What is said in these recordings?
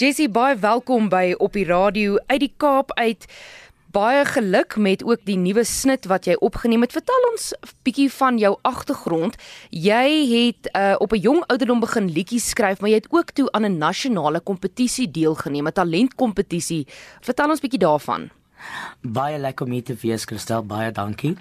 Jessie, baie welkom by op die radio uit die Kaap uit. Baie geluk met ook die nuwe snit wat jy opgeneem het. Vertel ons 'n bietjie van jou agtergrond. Jy het uh, op 'n jong ouderdom begin liedjies skryf, maar jy het ook toe aan 'n nasionale kompetisie deelgeneem, 'n talentkompetisie. Vertel ons bietjie daarvan. Baie lekker om hier te wees, Christel. Baie dankie.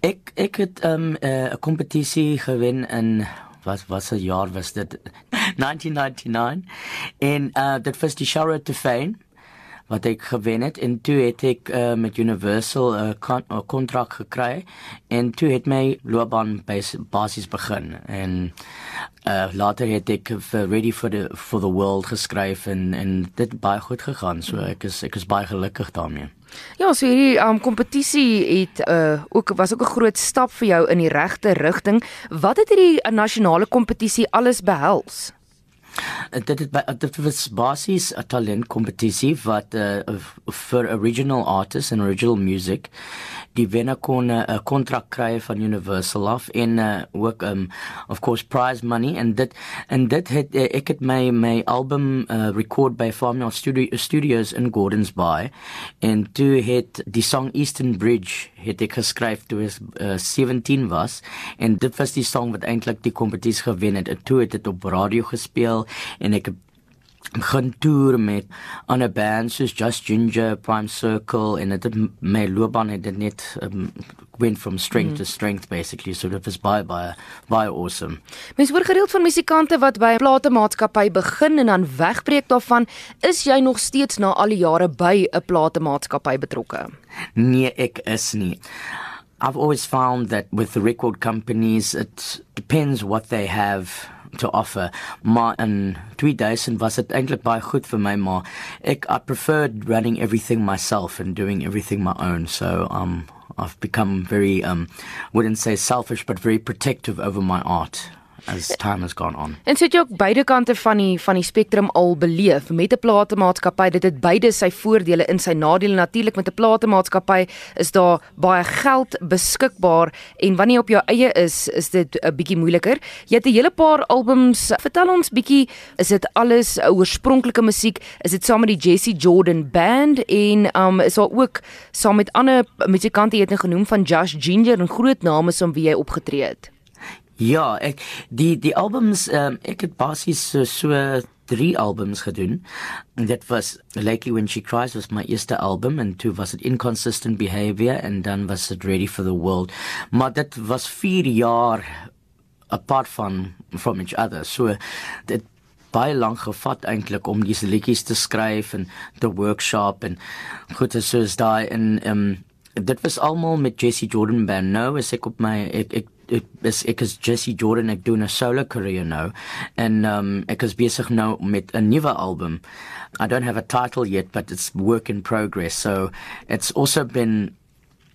Ek ek het 'n um, uh, kompetisie gewen in wat wat se jaar was dit? 1999 en uh, dit was die Show to Fame wat ek gewen het en toe het ek uh, met Universal 'n uh, kontrak gekry en toe het my loopbaan basies begin en uh, later het ek vir Ready for the for the World geskryf en en dit baie goed gegaan so ek is ek is baie gelukkig daarmee. Ja, so hierdie um, kompetisie het uh, ook was ook 'n groot stap vir jou in die regte rigting. Wat het hierdie nasionale kompetisie alles behels? Dit dit dit was basies 'n talentkompetisie wat uh, vir original artists and original music die wenner kon 'n uh, kontrak kry van Universal of in uh, ook um of course prize money. And dit en dit het uh, ek het my my album uh, record by Farmyard Studio Studios in Gordons Bay en toe het die song Eastern Bridge het ek geskryf toe ek uh, 17 was. En dit was die song wat eintlik die kompetisie gewen het. En toe het dit op radio gespeel en ek begin toer met ander bands soos Just Ginger, Prime Circle en dit my loopbaan het dit net um, went from strength mm. to strength basically so it was by by by awesome. Mens hoor gereeld van musikante wat by 'n platemaatskappy begin en dan wegbreek daarvan, is jy nog steeds na al die jare by 'n platemaatskappy betrokke? Nee, ek is nie. I've always found that with the record companies it depends what they have to offer. Maar in 2000 was dit eintlik baie goed vir my maar ek I preferred running everything myself and doing everything my own. So um I've become very um wouldn't say selfish but very protective over my art as time has gone on. En sit jy ook beide kante van die van die spektrum al beleef met 'n platemaatskappy dit het beide sy voordele en sy nadele natuurlik met 'n platemaatskappy is daar baie geld beskikbaar en wanneer jy op jou eie is is dit 'n bietjie moeiliker. Jy het 'n hele paar albums. Vertel ons bietjie, is dit alles oorspronklike musiek? Is dit saam met die Jesse Jordan band en um is daar ook saam met ander musikante jy het nou genoem van Josh Ginger en groot name som wie jy opgetree het? Ja, ek die die albums um, ek het basies so, so drie albums gedoen. En dit was Lakey When She Cries was my eerste album en toe was dit Inconsistent Behavior en dan was dit Ready for the World. Maar dit was 4 jaar apart van from each other. So dit baie lank gevat eintlik om diese liedjies te skryf en te workshop en goed soos daai in um dit was almal met Jesse Jordan band nou as ek op my ek ek is ek is Jesse Jordan ek doen 'n solo career nou en um ek is besig nou met 'n nuwe album. I don't have a title yet but it's work in progress. So it's also been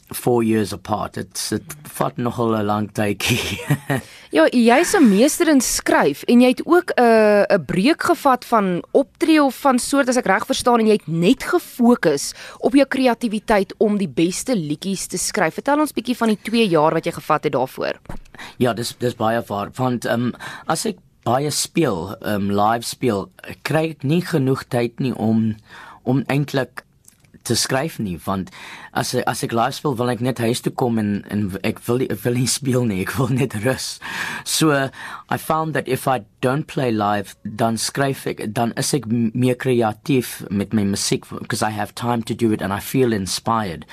4 years apart. It's it vat nogal 'n lang tydjie. ja, jy's 'n meester in skryf en jy het ook 'n uh, 'n breek gevat van optree of van soort as ek reg verstaan en jy het net gefokus op jou kreatiwiteit om die beste liedjies te skryf. Vertel ons bietjie van die 2 jaar wat jy gevat het daarvoor. Ja, dis dis baie waar want ehm um, as ek baie speel, ehm um, live speel, kry ek nie genoeg tyd nie om om eintlik te skryf nie want as as ek live speel wil ek net huis toe kom en en ek wil ek wil nie speel nie ek wil net rus. So i found that if i don't play live dan skryf ek dan is ek meer kreatief met my musiek because i have time to do it and i feel inspired.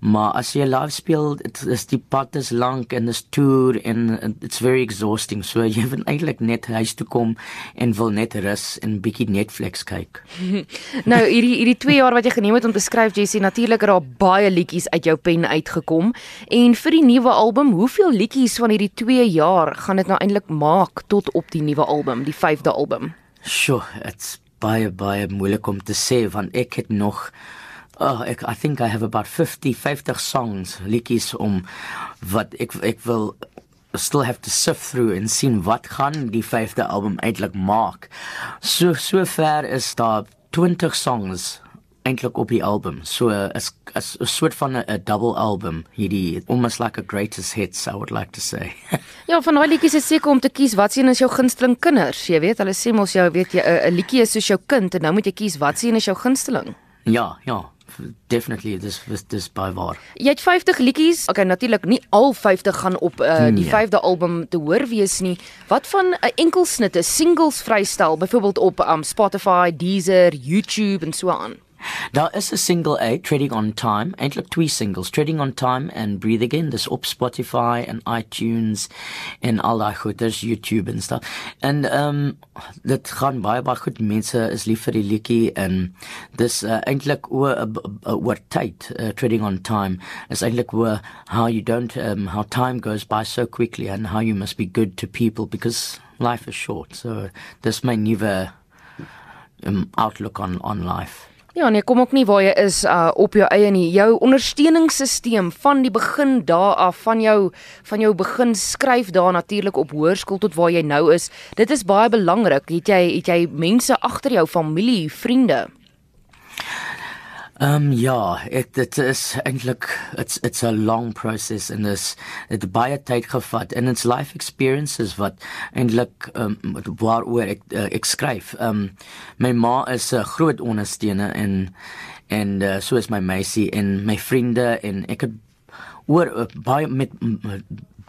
Maar as jy live speel dit is die pad is lank en dis tour en it's very exhausting. So jy wil eintlik net huis toe kom en wil net rus en bietjie Netflix kyk. Nou hierdie hierdie 2 jaar wat jy geneem het om te skryf Jessie natuurlik het daar baie liedjies uit jou pen uitgekom en vir die nuwe album hoeveel liedjies van hierdie 2 jaar gaan dit nou eintlik maak tot op die nuwe album, die 5de album? Sjoe, dit's baie baie moeilik om te sê want ek het nog oh, ek I think I have about 50 50 songs liedjies om wat ek ek wil still have to sift through en sien wat gaan die 5de album eintlik maak. So so ver is daar 20 songs eintlik op die album. So is is 'n soort van 'n double album hierdie almost like a greatest hits I would like to say. ja, van daai liedjies is seker om te kies wat sien is jou gunsteling kinders. Jy weet, hulle sê mos jy weet jy 'n liedjie is soos jou kind en nou moet jy kies wat sien is jou gunsteling. Ja, ja, definitely dis dis by waar. Jy het 50 liedjies. Okay, natuurlik nie al 50 gaan op uh, die 5de nee. album te hoor wees nie. Wat van 'n uh, enkel snitte, singles vrystel, byvoorbeeld op um, Spotify, Deezer, YouTube en so aan? Daar is 'n single A Treading on Time, eintlik twee singles, Treading on Time and Breathe Again, dis op Spotify en iTunes en al daai goeders, YouTube en stuff. En ehm um, dit gaan baie baie goed. Mense is lief vir die liedjie en dis uh, eintlik oor oor tyd, uh, Treading on Time is eintlik oor how you don't um, how time goes by so quickly and how you must be good to people because life is short. So dis my nuwe um, outlook on on life. Ja, nee, kom ook nie waar jy is uh op jou eie nie. Jou ondersteuningssisteem van die begin daar af van jou van jou begin skryf daar natuurlik op hoërskool tot waar jy nou is. Dit is baie belangrik. Het jy het jy mense agter jou, familie, vriende? Ehm um, ja, ek dit is eintlik it's it's a long process and this it baie tyd gevat and it's life experiences wat eintlik ehm um, waaroor ek uh, ek skryf. Ehm um, my ma is 'n groot ondersteuner en en uh, so is my meisie en my vriende en ek het oor uh, baie met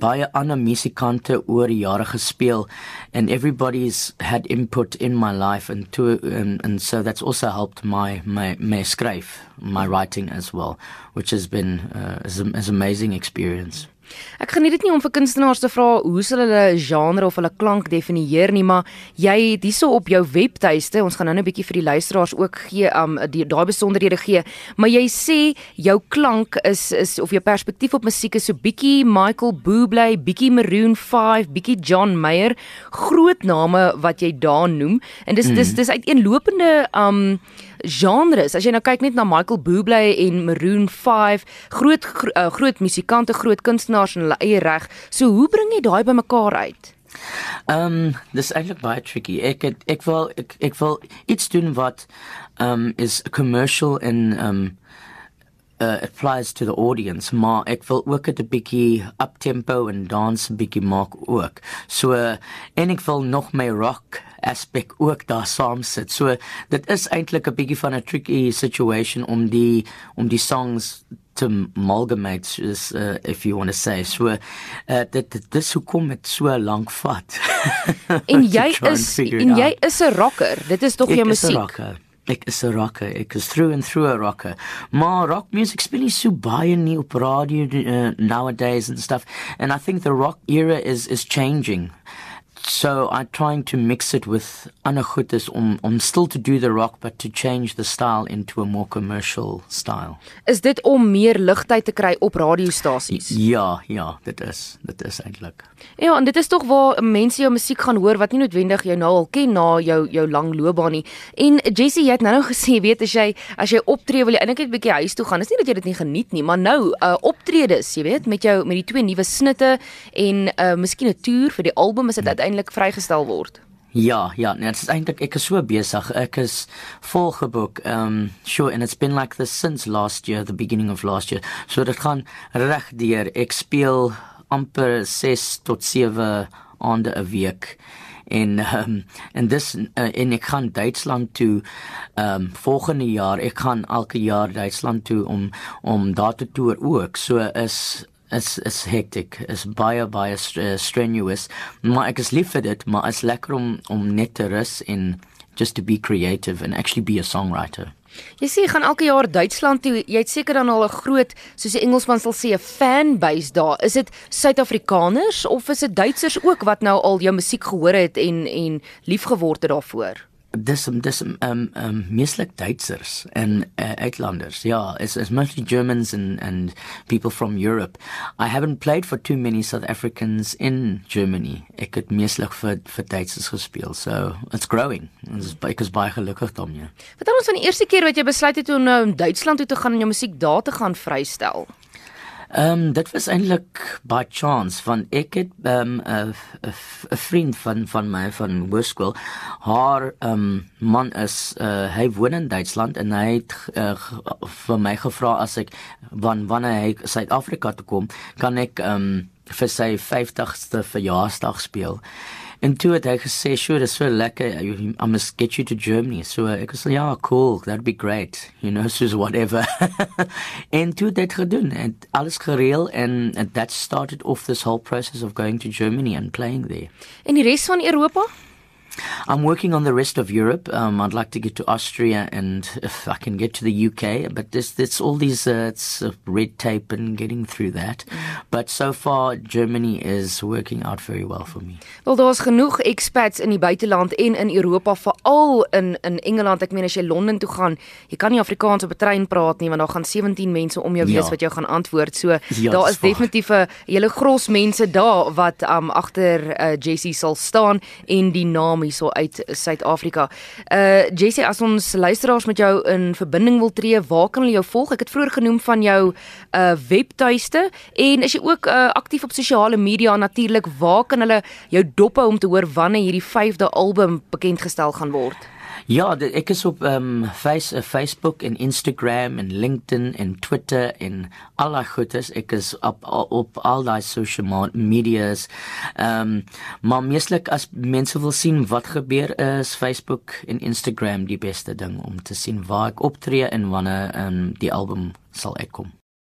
baie ander musikante oor die jare gespeel and everybody's had input in my life and to and, and so that's also helped my my my skryf my writing as well which has been uh, as, as amazing experience Ek geniet dit nie om vir kunstenaars te vra hoe hulle hulle genre of hulle klank definieer nie, maar jy het hierso op jou webtuiste, ons gaan nou 'n bietjie vir die luisteraars ook gee um daai besonderhede gee, maar jy sê jou klank is is of jou perspektief op musiek is so bietjie Michael Bublé, bietjie Maroon 5, bietjie John Mayer, groot name wat jy daar noem en dis mm. dis dis uiteenlopende um genres. As jy nou kyk net na Michael Bublé en Maroon 5, groot gro uh, groot musikante, groot kunstenaars in hulle eie reg. So hoe bring jy daai bymekaar uit? Ehm um, dis eintlik baie tricky. Ek het, ek wil ek, ek wil iets doen wat ehm um, is commercial en ehm um, uh, applies to the audience maar ek wil ook 'n bietjie up tempo en dance 'n bietjie maak ook. So uh, en ek wil nog my rock aspek ook daar saam sit. So dit is eintlik 'n bietjie van 'n tricky situation om die om die songs te amalgamate is uh, if you want to say so uh, dit dit dis hoekom dit so lank vat. en jy is en jy is 'n rocker. Dit is tog jou musiek. Ek is 'n rocker. Ek is through and through a rocker. Maar rock music speel nie so baie nie op radio uh, nowadays and stuff. And I think the rock era is is changing so I'm trying to mix it with ander goed is om om still to do the rock but to change the style into a more commercial style. Is dit om meer ligtheid te kry op radiostasies? Ja, ja, dit is. Dit is eintlik. Ja, en dit is tog waar mense jou musiek gaan hoor wat nie noodwendig jou nou al ken na jou jou lang loopbaan nie. En Jessie, jy het nou nou gesê, weet as jy as jy optree wil jy eintlik net 'n bietjie huis toe gaan. Dis nie dat jy dit nie geniet nie, maar nou uh optredes, jy weet, met jou met die twee nuwe snitte en uh miskien 'n toer vir die album is dit uiteindelik uiteindelik vrygestel word? Ja, ja, nee, dit is eintlik ek is so besig. Ek is vol geboek. Um sure and it's been like this since last year, the beginning of last year. So dit gaan reg deur. Ek speel amper 6 tot 7 aande 'n week en um, en dis uh, en ek gaan Duitsland toe um volgende jaar ek gaan elke jaar Duitsland toe om om daar te toer ook so is is is hectic is baie baie uh, strenuous maar ek is lief vir dit maar is lekker om om net te rus en just to be creative and actually be a songwriter Jy sê gaan elke jaar Duitsland toe. Jy het seker dan al 'n groot, soos die Engelsman sal sê, 'n fanbase daar. Is dit Suid-Afrikaners of is dit Duitsers ook wat nou al jou musiek gehoor het en en liefgeword het daarvoor? Dis dis um um meeslik Duitsers en uh, uitlanders. Ja it's, it's mostly Germans and and people from Europe. I haven't played for too many South Africans in Germany. Ek het meeslik vir vir Duitsers gespeel. So it's growing. It's because baie gelukkig daarmee. Vertel ons van die eerste keer wat jy besluit het om nou in Duitsland toe te gaan en jou musiek daar te gaan vrystel Ehm um, dit was eintlik by chance van ek het ehm um, 'n vriend van van my van Hoërskool haar ehm um, man is uh, hy woon in Duitsland en hy het uh, vir my gevra as ek van wanneer hy Suid-Afrika toe kom kan ek ehm um, vir sy 50ste verjaarsdag speel. En toe het hy gesê, "Sure, dis so lekker. I must get you to Germany." So ek sê, "Ja, cool. That'd be great." You know, so whatever. en toe het dit gedoen en alles gereël en that started off this whole process of going to Germany and playing there. En die res van Europa? I'm working on the rest of Europe. Um, I'd like to get to Austria and if I can get to the UK, but this, it's all these, uh, it's uh, red tape and getting through that. Mm. But so far, Germany is working out very well for me. Wel, daar's genoeg expats in die buiteland en in Europa, veral in, in Engeland. Ek meen, as jy Londen toe gaan, jy kan nie Afrikaans op 'n trein praat nie, want daar gaan 17 mense om jou wees ja. wat jou gaan antwoord. So, ja, daar is definitief 'n hele gros mense daar wat um, agter uh, Jessie sal staan en die naam hierso uit Suid-Afrika. Uh Jessie, as ons luisteraars met jou in verbinding wil tree, waar kan hulle jou volg? Ek het vroeër genoem van jou uh webtuiste en is jy ook uh aktief op sosiale media natuurlik? Waar kan hulle jou dop hou om te hoor wanneer hierdie 5de album bekend gestel gaan word? Ja, ek is op ehm um, face, uh, Facebook en Instagram en LinkedIn en Twitter en al daai goedes. Ek is op op al daai social medias. Ehm um, maar meeslik as mense wil sien wat gebeur is Facebook en Instagram die beste ding om te sien waar ek optree en wanneer ehm um, die album sal uitkom.